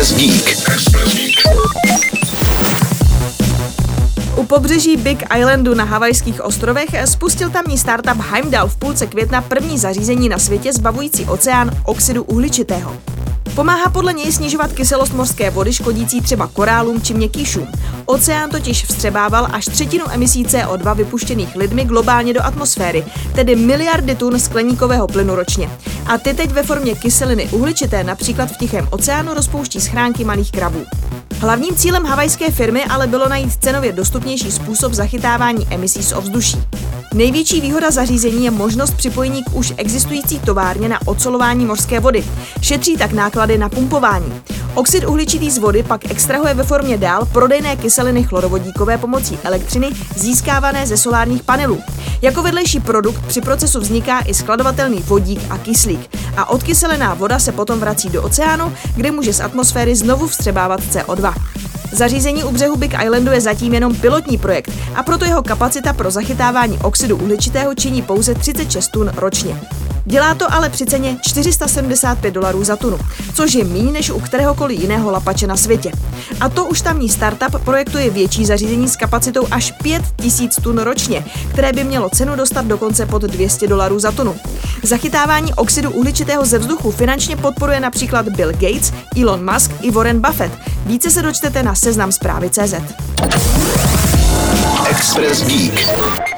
Express Geek. U pobřeží Big Islandu na havajských ostrovech spustil tamní startup Heimdall v půlce května první zařízení na světě zbavující oceán oxidu uhličitého. Pomáhá podle něj snižovat kyselost mořské vody škodící třeba korálům či měkkýšům. Oceán totiž vstřebával až třetinu emisí CO2 vypuštěných lidmi globálně do atmosféry, tedy miliardy tun skleníkového plynu ročně. A ty teď ve formě kyseliny uhličité například v Tichém oceánu rozpouští schránky malých krabů. Hlavním cílem havajské firmy ale bylo najít cenově dostupnější způsob zachytávání emisí z ovzduší. Největší výhoda zařízení je možnost připojení k už existující továrně na ocelování mořské vody. Šetří tak náklady na pumpování. Oxid uhličitý z vody pak extrahuje ve formě dál prodejné kyseliny chlorovodíkové pomocí elektřiny získávané ze solárních panelů. Jako vedlejší produkt při procesu vzniká i skladovatelný vodík a kyslík a odkyselená voda se potom vrací do oceánu, kde může z atmosféry znovu vstřebávat CO2. Zařízení u břehu Big Islandu je zatím jenom pilotní projekt a proto jeho kapacita pro zachytávání oxidu uhličitého činí pouze 36 tun ročně. Dělá to ale při ceně 475 dolarů za tunu, což je méně než u kteréhokoliv jiného lapače na světě. A to už tamní startup projektuje větší zařízení s kapacitou až 5000 tun ročně, které by mělo cenu dostat dokonce pod 200 dolarů za tunu. Zachytávání oxidu uhličitého ze vzduchu finančně podporuje například Bill Gates, Elon Musk i Warren Buffett. Více se dočtete na seznam zprávy CZ. Express Geek.